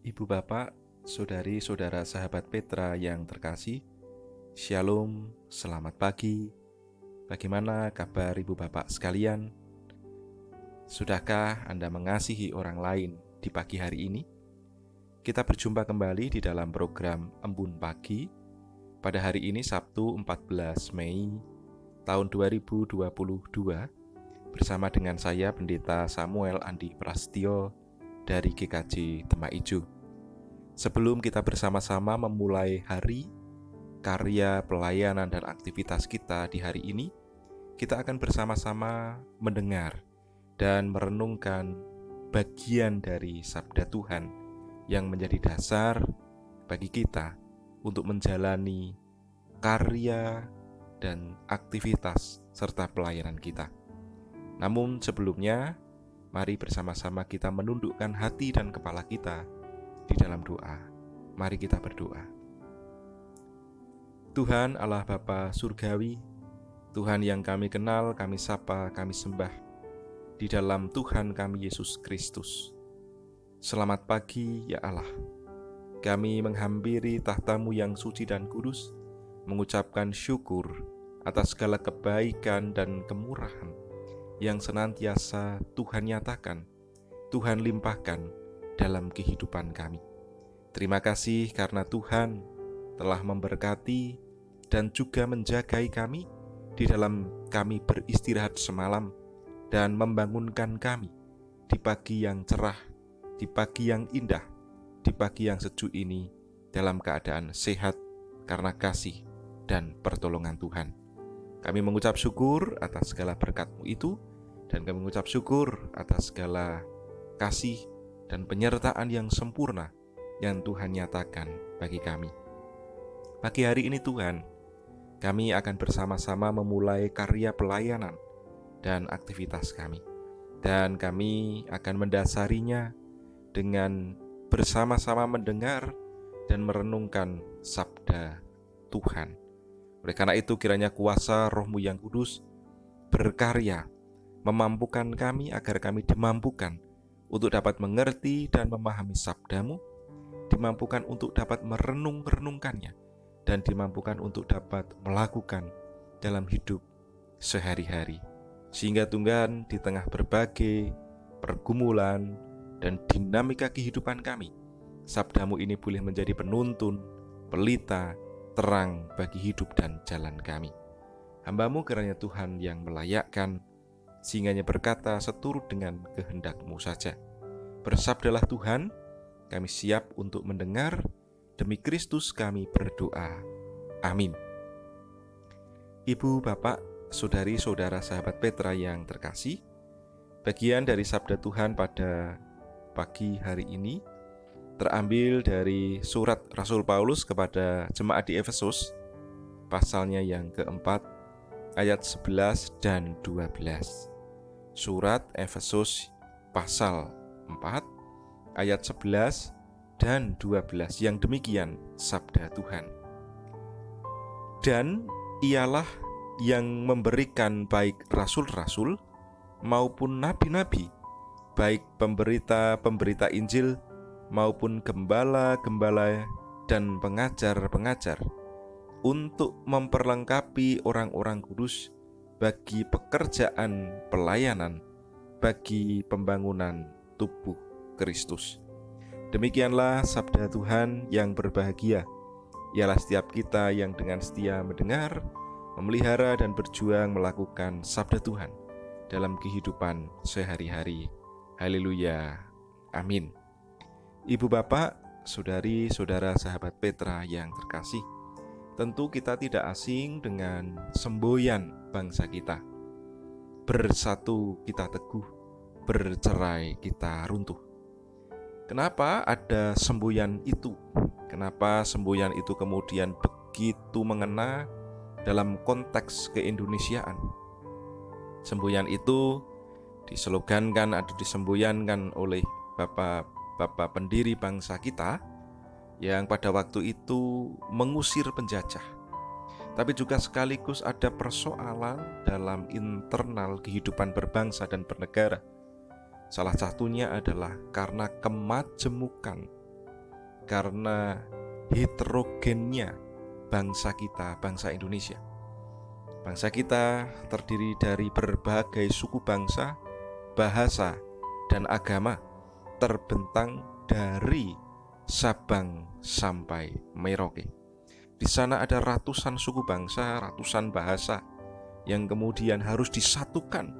Ibu bapak, saudari-saudara sahabat Petra yang terkasih, Shalom, selamat pagi. Bagaimana kabar ibu bapak sekalian? Sudahkah Anda mengasihi orang lain di pagi hari ini? Kita berjumpa kembali di dalam program Embun Pagi pada hari ini Sabtu 14 Mei tahun 2022 bersama dengan saya Pendeta Samuel Andi Prastio dari GKJ Demak Ijo. Sebelum kita bersama-sama memulai hari, karya, pelayanan, dan aktivitas kita di hari ini, kita akan bersama-sama mendengar dan merenungkan bagian dari sabda Tuhan yang menjadi dasar bagi kita untuk menjalani karya dan aktivitas serta pelayanan kita. Namun sebelumnya, mari bersama-sama kita menundukkan hati dan kepala kita di dalam doa. Mari kita berdoa. Tuhan Allah Bapa Surgawi, Tuhan yang kami kenal, kami sapa, kami sembah, di dalam Tuhan kami Yesus Kristus. Selamat pagi ya Allah. Kami menghampiri tahtamu yang suci dan kudus, mengucapkan syukur atas segala kebaikan dan kemurahan yang senantiasa Tuhan nyatakan, Tuhan limpahkan dalam kehidupan kami. Terima kasih karena Tuhan telah memberkati dan juga menjagai kami di dalam kami beristirahat semalam dan membangunkan kami di pagi yang cerah di pagi yang indah, di pagi yang sejuk ini, dalam keadaan sehat karena kasih dan pertolongan Tuhan. Kami mengucap syukur atas segala berkat-Mu itu, dan kami mengucap syukur atas segala kasih dan penyertaan yang sempurna yang Tuhan nyatakan bagi kami. Pagi hari ini Tuhan, kami akan bersama-sama memulai karya pelayanan dan aktivitas kami. Dan kami akan mendasarinya dengan bersama-sama mendengar dan merenungkan sabda Tuhan. Oleh karena itu kiranya kuasa rohmu yang kudus berkarya, memampukan kami agar kami dimampukan untuk dapat mengerti dan memahami sabdamu, dimampukan untuk dapat merenung-renungkannya, dan dimampukan untuk dapat melakukan dalam hidup sehari-hari. Sehingga Tuhan di tengah berbagai pergumulan, dan dinamika kehidupan kami. Sabdamu ini boleh menjadi penuntun, pelita, terang bagi hidup dan jalan kami. Hambamu kiranya Tuhan yang melayakkan, singgahnya berkata seturut dengan kehendakmu saja. Bersabdalah Tuhan, kami siap untuk mendengar, demi Kristus kami berdoa. Amin. Ibu, Bapak, Saudari-saudara sahabat Petra yang terkasih, bagian dari sabda Tuhan pada pagi hari ini terambil dari surat Rasul Paulus kepada jemaat di Efesus pasalnya yang keempat ayat 11 dan 12 surat Efesus pasal 4 ayat 11 dan 12 yang demikian sabda Tuhan. Dan ialah yang memberikan baik rasul-rasul maupun nabi-nabi baik pemberita-pemberita Injil maupun gembala-gembala dan pengajar-pengajar untuk memperlengkapi orang-orang kudus bagi pekerjaan pelayanan bagi pembangunan tubuh Kristus. Demikianlah sabda Tuhan yang berbahagia. Ialah setiap kita yang dengan setia mendengar, memelihara dan berjuang melakukan sabda Tuhan dalam kehidupan sehari-hari Haleluya. Amin. Ibu bapak, saudari, saudara, sahabat Petra yang terkasih, tentu kita tidak asing dengan semboyan bangsa kita. Bersatu kita teguh, bercerai kita runtuh. Kenapa ada semboyan itu? Kenapa semboyan itu kemudian begitu mengena dalam konteks keindonesiaan? Semboyan itu dislogankan atau disemboyankan oleh bapak-bapak pendiri bangsa kita yang pada waktu itu mengusir penjajah. Tapi juga sekaligus ada persoalan dalam internal kehidupan berbangsa dan bernegara. Salah satunya adalah karena kemajemukan karena heterogennya bangsa kita, bangsa Indonesia. Bangsa kita terdiri dari berbagai suku bangsa, bahasa, dan agama terbentang dari Sabang sampai Merauke. Di sana ada ratusan suku bangsa, ratusan bahasa yang kemudian harus disatukan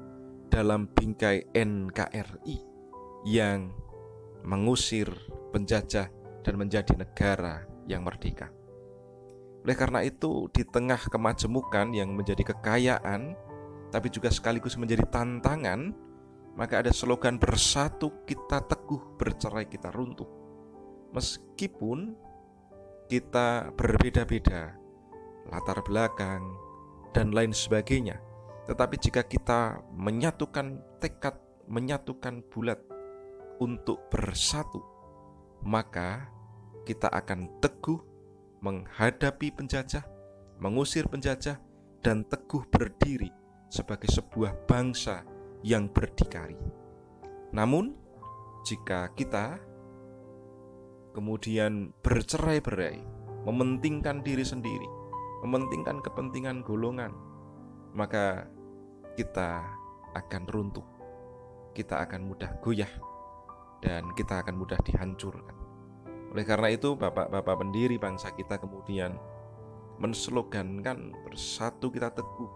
dalam bingkai NKRI yang mengusir penjajah dan menjadi negara yang merdeka. Oleh karena itu, di tengah kemajemukan yang menjadi kekayaan, tapi juga sekaligus menjadi tantangan, maka ada slogan bersatu kita teguh, bercerai kita runtuh meskipun kita berbeda-beda latar belakang dan lain sebagainya. Tetapi jika kita menyatukan tekad, menyatukan bulat untuk bersatu, maka kita akan teguh menghadapi penjajah, mengusir penjajah, dan teguh berdiri sebagai sebuah bangsa yang berdikari. Namun, jika kita kemudian bercerai-berai, mementingkan diri sendiri, mementingkan kepentingan golongan, maka kita akan runtuh, kita akan mudah goyah, dan kita akan mudah dihancurkan. Oleh karena itu, bapak-bapak pendiri bangsa kita kemudian menslogankan bersatu kita teguh,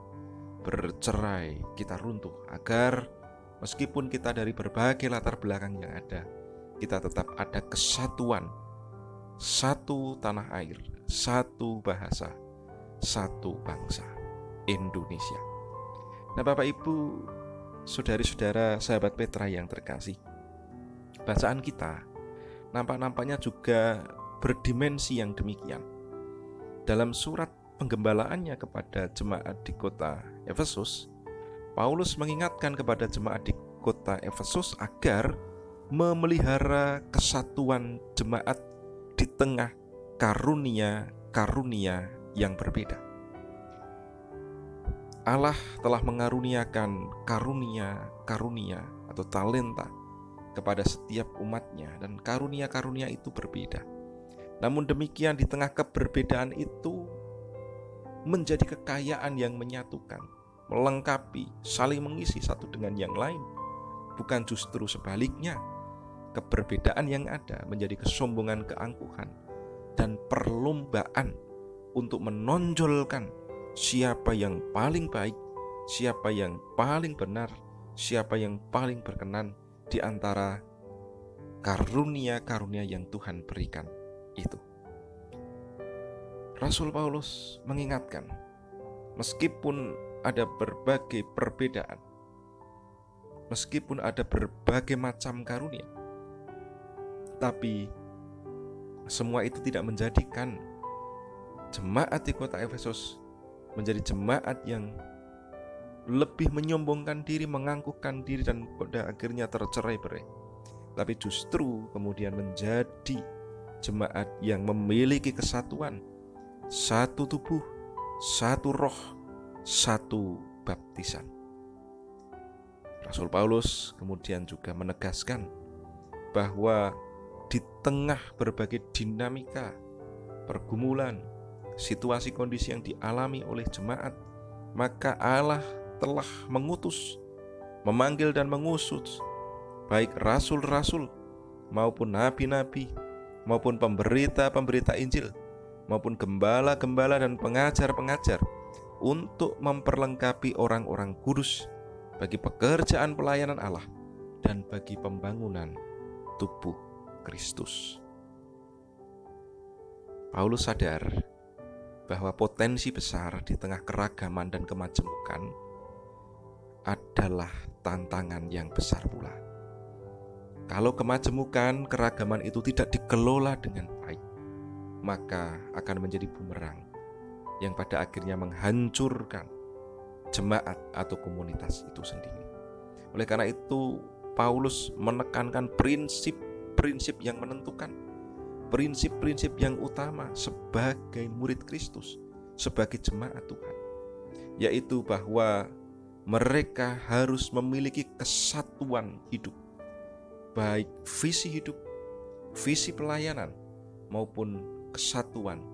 bercerai kita runtuh, agar meskipun kita dari berbagai latar belakang yang ada, kita tetap ada kesatuan, satu tanah air, satu bahasa, satu bangsa, Indonesia. Nah, Bapak Ibu, saudari-saudara, sahabat Petra yang terkasih, bacaan kita nampak-nampaknya juga berdimensi yang demikian. Dalam surat penggembalaannya kepada jemaat di kota Efesus, Paulus mengingatkan kepada jemaat di kota Efesus agar memelihara kesatuan jemaat di tengah karunia-karunia yang berbeda. Allah telah mengaruniakan karunia-karunia atau talenta kepada setiap umatnya dan karunia-karunia itu berbeda. Namun demikian di tengah keberbedaan itu menjadi kekayaan yang menyatukan, melengkapi, saling mengisi satu dengan yang lain. Bukan justru sebaliknya, keberbedaan yang ada menjadi kesombongan keangkuhan dan perlombaan untuk menonjolkan siapa yang paling baik, siapa yang paling benar, siapa yang paling berkenan di antara karunia-karunia yang Tuhan berikan itu. Rasul Paulus mengingatkan, meskipun ada berbagai perbedaan, meskipun ada berbagai macam karunia, tapi semua itu tidak menjadikan jemaat di kota Efesus menjadi jemaat yang lebih menyombongkan diri, menganggukkan diri dan pada akhirnya tercerai-berai. Tapi justru kemudian menjadi jemaat yang memiliki kesatuan, satu tubuh, satu roh, satu baptisan. Rasul Paulus kemudian juga menegaskan bahwa di tengah berbagai dinamika, pergumulan, situasi kondisi yang dialami oleh jemaat, maka Allah telah mengutus, memanggil dan mengusut baik rasul-rasul maupun nabi-nabi maupun pemberita-pemberita Injil maupun gembala-gembala dan pengajar-pengajar untuk memperlengkapi orang-orang kudus bagi pekerjaan pelayanan Allah dan bagi pembangunan tubuh Kristus. Paulus sadar bahwa potensi besar di tengah keragaman dan kemajemukan adalah tantangan yang besar pula. Kalau kemajemukan, keragaman itu tidak dikelola dengan baik, maka akan menjadi bumerang yang pada akhirnya menghancurkan jemaat atau komunitas itu sendiri. Oleh karena itu, Paulus menekankan prinsip prinsip yang menentukan, prinsip-prinsip yang utama sebagai murid Kristus, sebagai jemaat Tuhan, yaitu bahwa mereka harus memiliki kesatuan hidup, baik visi hidup, visi pelayanan, maupun kesatuan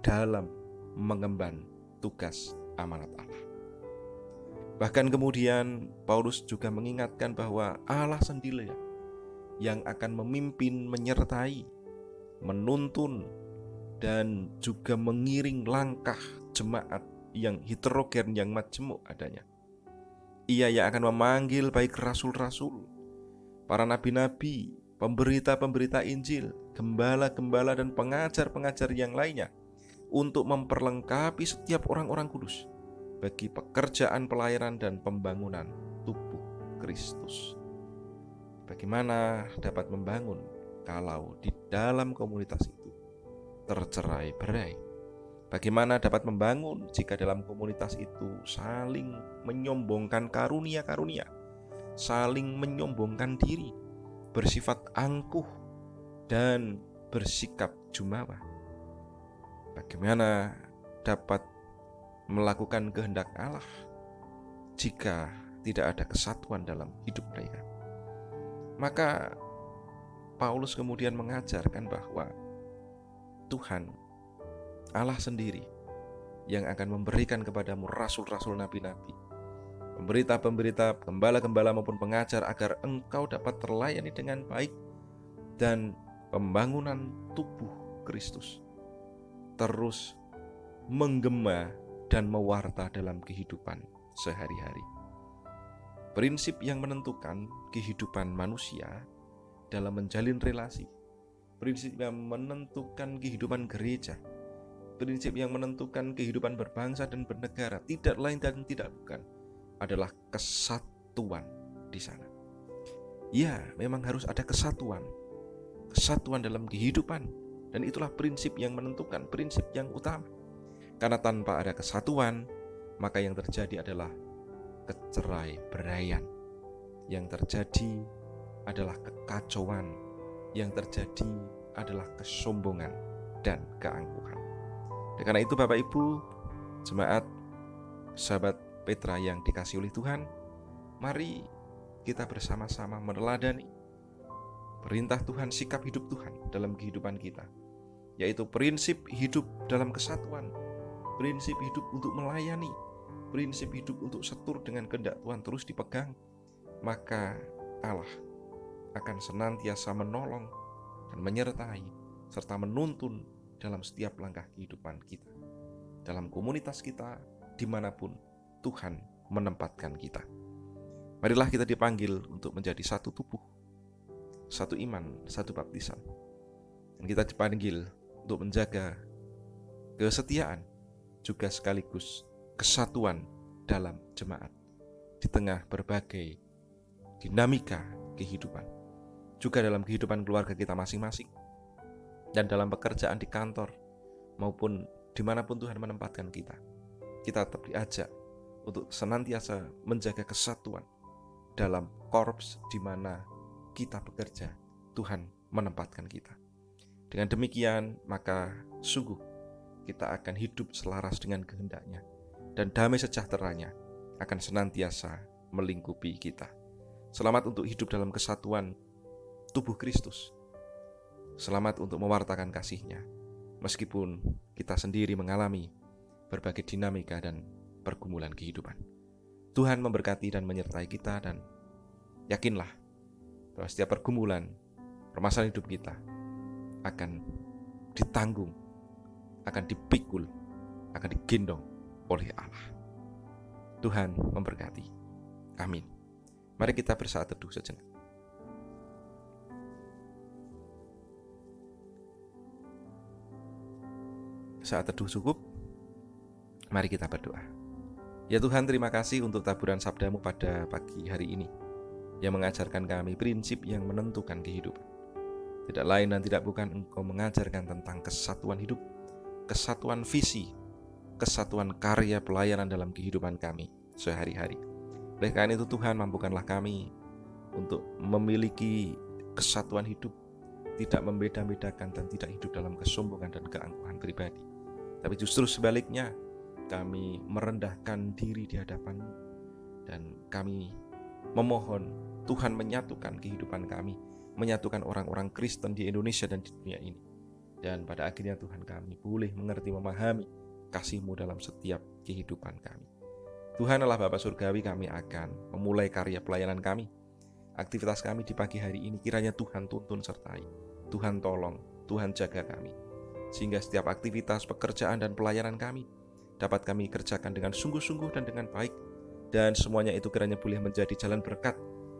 dalam mengemban tugas amanat Allah. Bahkan kemudian Paulus juga mengingatkan bahwa Allah sendiri yang akan memimpin, menyertai, menuntun, dan juga mengiring langkah jemaat yang heterogen, yang majemuk adanya. Ia yang akan memanggil baik rasul-rasul, para nabi-nabi, pemberita-pemberita Injil, gembala-gembala dan pengajar-pengajar yang lainnya untuk memperlengkapi setiap orang-orang kudus bagi pekerjaan pelayanan dan pembangunan tubuh Kristus. Bagaimana dapat membangun kalau di dalam komunitas itu tercerai berai? Bagaimana dapat membangun jika dalam komunitas itu saling menyombongkan karunia-karunia, saling menyombongkan diri, bersifat angkuh, dan bersikap jumawa? Bagaimana dapat melakukan kehendak Allah jika tidak ada kesatuan dalam hidup mereka. Maka Paulus kemudian mengajarkan bahwa Tuhan Allah sendiri yang akan memberikan kepadamu rasul-rasul nabi-nabi, pemberita-pemberita, gembala-gembala maupun pengajar agar engkau dapat terlayani dengan baik dan pembangunan tubuh Kristus terus menggema dan mewarta dalam kehidupan sehari-hari. Prinsip yang menentukan kehidupan manusia dalam menjalin relasi, prinsip yang menentukan kehidupan gereja, prinsip yang menentukan kehidupan berbangsa dan bernegara, tidak lain dan tidak bukan adalah kesatuan di sana. Ya, memang harus ada kesatuan, kesatuan dalam kehidupan, dan itulah prinsip yang menentukan, prinsip yang utama. Karena tanpa ada kesatuan, maka yang terjadi adalah kecerai beraian. Yang terjadi adalah kekacauan. Yang terjadi adalah kesombongan dan keangkuhan. Dan karena itu Bapak Ibu, jemaat, sahabat Petra yang dikasih oleh Tuhan, mari kita bersama-sama meneladani perintah Tuhan, sikap hidup Tuhan dalam kehidupan kita, yaitu prinsip hidup dalam kesatuan, prinsip hidup untuk melayani, prinsip hidup untuk setur dengan kehendak Tuhan terus dipegang, maka Allah akan senantiasa menolong dan menyertai serta menuntun dalam setiap langkah kehidupan kita, dalam komunitas kita, di mana pun Tuhan menempatkan kita. Marilah kita dipanggil untuk menjadi satu tubuh, satu iman, satu baptisan. Dan kita dipanggil untuk menjaga kesetiaan juga sekaligus kesatuan dalam jemaat di tengah berbagai dinamika kehidupan, juga dalam kehidupan keluarga kita masing-masing, dan dalam pekerjaan di kantor maupun di mana pun Tuhan menempatkan kita. Kita tetap diajak untuk senantiasa menjaga kesatuan dalam korps di mana kita bekerja, Tuhan menempatkan kita. Dengan demikian, maka sungguh kita akan hidup selaras dengan kehendaknya dan damai sejahteranya akan senantiasa melingkupi kita. Selamat untuk hidup dalam kesatuan tubuh Kristus. Selamat untuk mewartakan kasihnya, meskipun kita sendiri mengalami berbagai dinamika dan pergumulan kehidupan. Tuhan memberkati dan menyertai kita dan yakinlah bahwa setiap pergumulan, permasalahan hidup kita akan ditanggung akan dipikul, akan digendong oleh Allah. Tuhan memberkati. Amin. Mari kita bersaat teduh sejenak. Saat teduh cukup, mari kita berdoa. Ya Tuhan, terima kasih untuk taburan sabdamu pada pagi hari ini yang mengajarkan kami prinsip yang menentukan kehidupan. Tidak lain dan tidak bukan engkau mengajarkan tentang kesatuan hidup kesatuan visi, kesatuan karya pelayanan dalam kehidupan kami sehari-hari. Oleh karena itu Tuhan mampukanlah kami untuk memiliki kesatuan hidup, tidak membeda-bedakan dan tidak hidup dalam kesombongan dan keangkuhan pribadi. Tapi justru sebaliknya, kami merendahkan diri di hadapanmu dan kami memohon Tuhan menyatukan kehidupan kami, menyatukan orang-orang Kristen di Indonesia dan di dunia ini Dan pada akhirnya Tuhan kami boleh mengerti memahami kasih-Mu dalam setiap kehidupan kami. Tuhan Allah Bapa Surgawi kami akan memulai karya pelayanan kami. Aktivitas kami di pagi hari ini kiranya Tuhan tuntun sertai. Tuhan tolong, Tuhan jaga kami. Sehingga setiap aktivitas, pekerjaan, dan pelayanan kami dapat kami kerjakan dengan sungguh-sungguh dan dengan baik. Dan semuanya itu kiranya boleh menjadi jalan berkat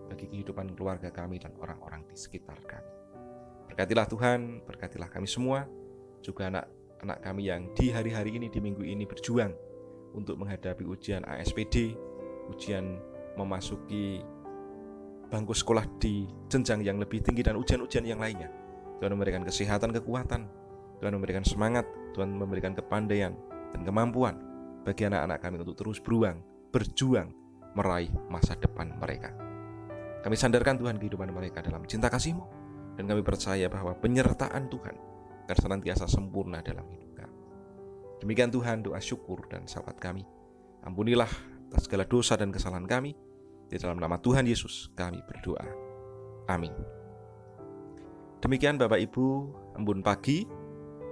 bagi kehidupan keluarga kami dan orang-orang di sekitar kami. Berkatilah Tuhan, berkatilah kami semua, juga anak-anak kami yang di hari-hari ini, di minggu ini berjuang untuk menghadapi ujian ASPD, ujian memasuki bangku sekolah di jenjang yang lebih tinggi dan ujian-ujian yang lainnya. Tuhan memberikan kesehatan, kekuatan, Tuhan memberikan semangat, Tuhan memberikan kepandaian dan kemampuan bagi anak-anak kami untuk terus beruang, berjuang, meraih masa depan mereka. Kami sandarkan Tuhan kehidupan mereka dalam cinta kasih-Mu, dan kami percaya bahwa penyertaan Tuhan akan senantiasa sempurna dalam hidup kami. Demikian Tuhan doa syukur dan sahabat kami. Ampunilah atas segala dosa dan kesalahan kami. Di dalam nama Tuhan Yesus kami berdoa. Amin. Demikian Bapak Ibu, embun pagi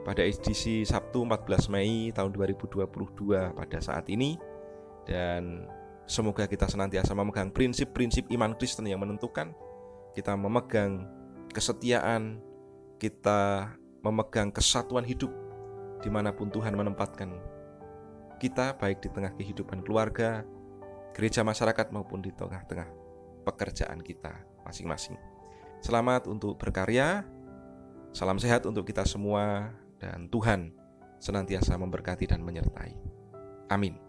pada edisi Sabtu 14 Mei tahun 2022 pada saat ini dan semoga kita senantiasa memegang prinsip-prinsip iman Kristen yang menentukan kita memegang kesetiaan kita memegang kesatuan hidup di mana pun Tuhan menempatkan kita baik di tengah kehidupan keluarga, gereja masyarakat maupun di tengah-tengah pekerjaan kita masing-masing. Selamat untuk berkarya, salam sehat untuk kita semua, dan Tuhan senantiasa memberkati dan menyertai. Amin.